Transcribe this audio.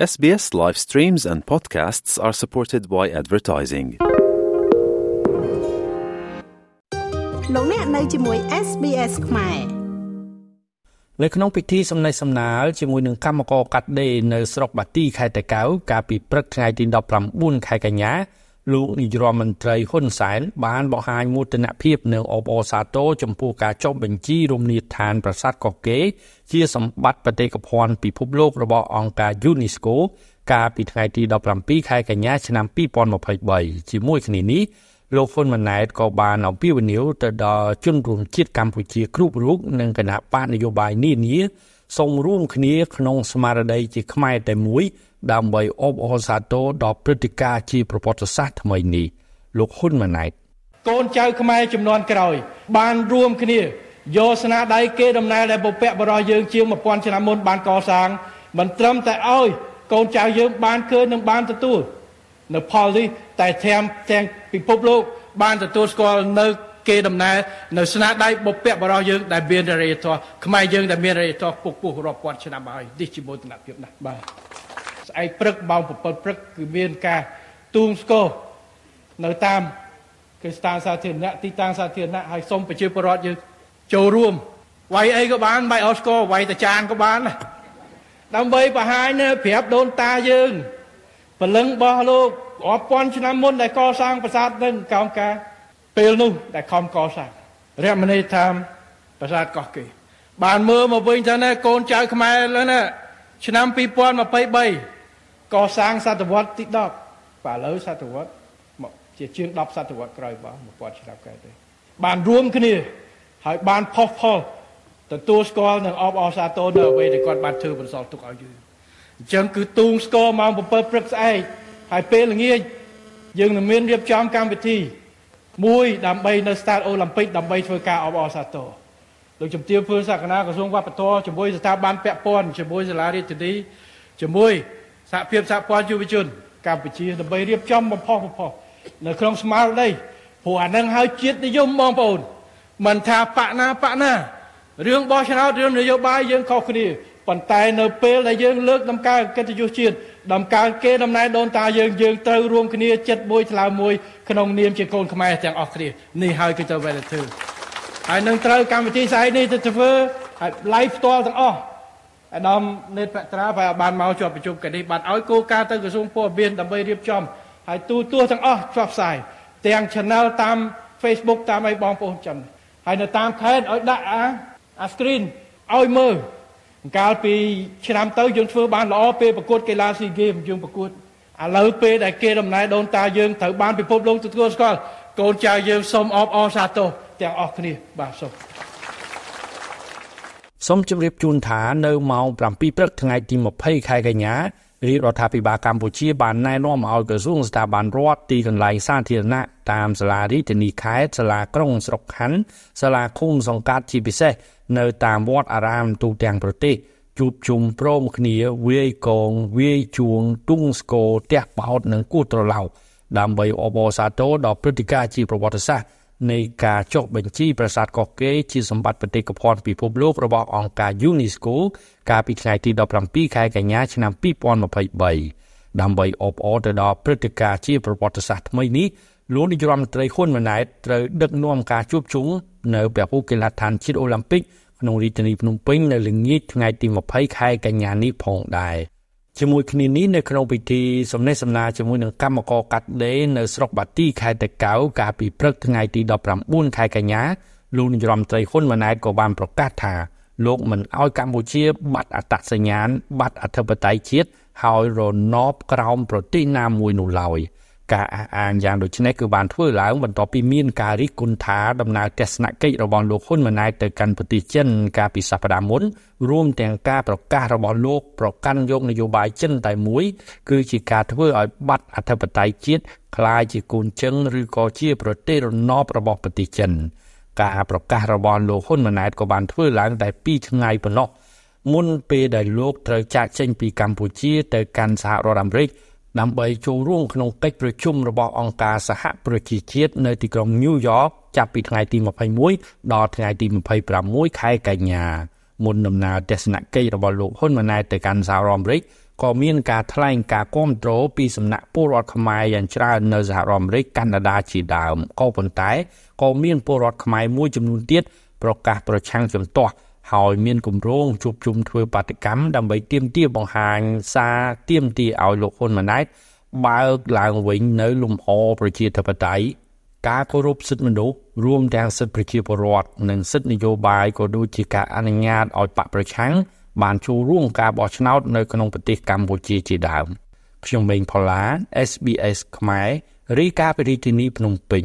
SBS live streams and podcasts are supported by advertising. លោកអ្នកនៅជាមួយ SBS ខ្មែរនៅក្នុងពិធីសំណេះសំណាលជាមួយនឹងកម្មករកាត់ដេរនៅស្រុកបាទីខេត្តតាកែវកាលពីព្រឹកថ្ងៃទី19ខែកញ្ញា លោកនាយរដ្ឋមន្ត្រីហ៊ុនសែនបានបង្ហាញមោទនភាពនៅអបអសាទរចំពោះការចុះបញ្ជីរមណីយដ្ឋានប្រាសាទកោះកេរជាសម្បត្តិបេតិកភណ្ឌពិភពលោករបស់អង្គការ UNESCO កាលពីថ្ងៃទី17ខែកញ្ញាឆ្នាំ2023ជាមួយគ្នានេះលោកហ៊ុនម៉ាណែតក៏បានអំពាវនាវទៅដល់ជនរួមជាតិកម្ពុជាគ្រប់រូបនិងគណៈបកនយោបាយនានា សូមរួមគ្នាក្នុងស្មារតីជាខ្មែរតែមួយ ដើម្បីអបអរសាទរដល់ព្រឹត្តិការណ៍ជាប្រវត្តិសាស្ត្រថ្មីនេះលោកហ៊ុនម៉ាណែតកូនចៅខ្មែរចំនួនក្រោយ បានរួមគ្នាយកស្នាដៃគេដំណើរដែលបុព្វបុរសយើងជាង1000ឆ្នាំមុនបានកសាងមិនត្រឹមតែឲ្យកូនចៅយើងបានឃើញនិងបានទទួលនៅផលនេះតែទាំងទាំងពិភពលោកបានទទួលស្គាល់នៅ គេដំណើរនៅស្នាដៃបុព្វបុរសយើងដែលមានរយៈធម៌ខ្មែរយើងដែលមានរយៈធម៌ពុកពុះរាប់ពាន់ឆ្នាំហើយនេះជាមោទនភាពណាស់បាទស្អែកព្រឹកម៉ោង7ព្រឹកគឺមានការទូងស្គរនៅតាមគេស្ថានសាធារណៈទីតាំងសាធារណៈហើយសូមប្រជាពលរដ្ឋយើងចូលរួមវាយអីក៏បានបាយអស់ស្គរវាយតាចានក៏បានដែរដើម្បីបង្ហាញនៅប្រាប់ដូនតាយើងពលឹងរបស់លោករាប់ពាន់ឆ្នាំមុនដែលកសាងប្រាសាទនឹងកោងការ ពេលនោះដែលខំកសាងរមណីយដ្ឋានប្រាសាទកោះកេរបានមើលមកវិញថាណាកូនចៅខ្មែរលើណាឆ្នាំ2023កសាងសតវត្សទី10បាទឥឡូវសតវត្សមកជាជាង10សតវត្សក្រោយបាទ1000ឆ្នាំក្រោយទេបានរួមគ្នាហើយបានផុសផុលទទួលស្គាល់និងអបអរសាទរនៅអ្វីដែលគាត់បានធ្វើបន្សល់ទុកឲ្យយើងអញ្ចឹងគឺទូងស្គរម៉ោង7ព្រឹកស្អែកហើយពេលល្ងាចយើងនឹងមានរៀបចំកម្មវិធី មួយដើម្បីនៅស្តាតអូឡ িম্প ិកដើម្បីធ្វើការអបអរសាទរលោកជំទាវភឿនសក្កណាក្រសួងវប្បធម៌ជាមួយស្ថាប័នពាក់ព័ន្ធជាមួយសាលារាជធានីជាមួយសហភាពសហព័ន្ធយុវជន កម្ពុជាដើម្បីរៀបចំបំផុសបំផុសនៅក្នុងស្មារតីព្រោះអានឹងហើយជាតិនិយមបងប្អូនមិនថាបកណាបកណារឿងបោះឆ្នោតរឿងនយោបាយយើងខុសគ្នាប៉ុន្តែនៅពេលដែលយើងលើកដំណើរកិត្តិយសជាតិ ដំកើងគេដំណែងដូនតាយើងយើងត្រូវរួមគ្នាចិត្តមួយថ្លើមមួយក្នុងនាមជាកូនខ្មែរទាំងអស់គ្នានេះហើយគឺទៅវេលាធ្វើហើយនឹងត្រូវកម្មវិធីស្អែកនេះទៅធ្វើហើយ live ផ្ទាល់ទាំងអស់អាដាមនេតបត្រាបើបានមកជាប់ប្រជុំកានេះបានឲ្យគោលការណ៍ទៅក្រសួងពលរដ្ឋដើម្បីរៀបចំហើយទូទស្សន៍ទាំងអស់ផ្សព្វផ្សាយទាំង channel តាម Facebook តាមអីបងប្អូនចឹងហើយនៅតាមខេត្តឲ្យដាក់អាអា screen ឲ្យមើល កាលពីឆ្នាំទៅយើងធ្វើបានល្អពេលប្រកួតកីឡាស៊ីហ្គេមយើងប្រកួតឥឡូវពេលដែលគេដំណើរដូនតាយើងត្រូវបានពិភពលោកទទួលស្គាល់កូនចៅយើងសូមអបអរសាទរទាំងអស់គ្នាបាទសូមសូមជម្រាបជូនថានៅម៉ោង7ព្រឹកថ្ងៃទី20ខែកញ្ញា រាជរដ្ឋាភិបាលកម្ពុជាបានណែនាំឲ្យក្រសួងស្ថាប័នរដ្ឋទីកន្លែងសាធារណៈតាមសាលារាជធានីខេត្តសាលាក្រុងស្រុកខណ្ឌសាលាឃុំសង្កាត់ជាពិសេសនៅតាមវត្តអារាមទូទាំងប្រទេសជួបជុំព្រមគ្នាវាយកងវាយជួងទុងស្គរទះបោតនិងគូត្រឡោកដើម្បីអបអរសាទរដល់ព្រឹត្តិការណ៍ជាប្រវត្តិសាស្ត្រ នៃការចុះបញ្ជីប្រាសាទកោះកេរជាសម្បត្តិបេតិកភណ្ឌពិភពលោករបស់អង្គការ UNESCO កាលពីថ្ងៃទី17ខែកញ្ញាឆ្នាំ2023ដើម្បីអបអរទៅដល់ព្រឹត្តិការណ៍ជាប្រវត្តិសាស្ត្រថ្មីនេះលោកនាយរដ្ឋមន្ត្រីហ៊ុនម៉ាណែតត្រូវដឹកនាំការជួបជុំនៅពហុកីឡដ្ឋានជាតិអូឡ িম্প ិកក្នុងរាជធានីភ្នំពេញនៅល្ងាចថ្ងៃទី20ខែកញ្ញានេះផងដែរ ជាមួយគ្នានេះនៅក្នុងពិធីសំណេះសំណាលជាមួយនឹងកម្មករកាត់ដេរនៅស្រុកបាទីខេត្តតាកែវកាលពីព្រឹកថ្ងៃទី19ខែកញ្ញាលោកនាយរដ្ឋមន្ត្រីហ៊ុនម៉ាណែតក៏បានប្រកាសថាលោកមិនអោយកម្ពុជាបាត់អត្តសញ្ញាណបាត់អធិបតេយ្យជាតិហើយរណបក្រោមប្រទេសណាមួយនោះឡើយ។ ការអះអាងយ៉ាងដូចនេះគឺបានធ្វើឡើងបន្ទាប់ពីមានការរិះគន់ថាដំណើរទស្សនកិច្ចរបស់លោកហ៊ុនម៉ាណែតទៅកាន់ប្រទេសចិនកាលពីសប្តាហ៍មុនរួមទាំងការប្រកាសរបស់លោកប្រកាន់យកនយោបាយចិនតែមួយគឺជាការធ្វើឲ្យបាត់អធិបតេយ្យជាតិคล้ายជាកូនជឹងឬក៏ជាប្រទេសរណបរបស់ប្រទេសចិន ការប្រកាសរបស់លោកហ៊ុនម៉ាណែតក៏បានធ្វើឡើងតែ2ថ្ងៃប៉ុណ្ណោះមុនពេលដែលលោកត្រូវចាកចេញពីកម្ពុជាទៅកាន់សហរដ្ឋអាមេរិក ដើម្បីចូលរួមក្នុងកិច្ចប្រជុំរបស់អង្គការសហប្រជាជាតិនៅទីក្រុងញូវយ៉កចាប់ពីថ្ងៃទី21ដល់ថ្ងៃទី26ខែកញ្ញាមុនដំណើរទស្សនកិច្ចរបស់លោកហ៊ុនម៉ាណែតទៅកាន់សហរដ្ឋអាមេរិកក៏មានការថ្លែងការគាំទ្រពីសំណាក់ពលរដ្ឋខ្មែរយ៉ាងច្រើននៅសហរដ្ឋអាមេរិកកាណាដាជាដើមក៏ប៉ុន្តែក៏មានពលរដ្ឋខ្មែរមួយចំនួនទៀតប្រកាសប្រឆាំងជំទាស់ ហើយមានគម្រោងជួបជុំធ្វើបាតកម្មដើម្បីទាមទារបង្ហាញសារទាមទារឲ្យលោកហ៊ុនម៉ាណែតបើកឡើងវិញនៅលំហប្រជាធិបតេយ្យការគោរពសិទ្ធិមនុស្សរួមទាំងសិទ្ធិប្រជាពលរដ្ឋនិងសិទ្ធិនយោបាយក៏ដូចជាការអនុញ្ញាតឲ្យបកប្រឆាំងបានចូលរួមការបោះឆ្នោតនៅក្នុងប្រទេសកម្ពុជាជាដើមខ្ញុំមេងផល្លា SBS ខ្មែររីកាពីរាជធានីភ្នំពេញ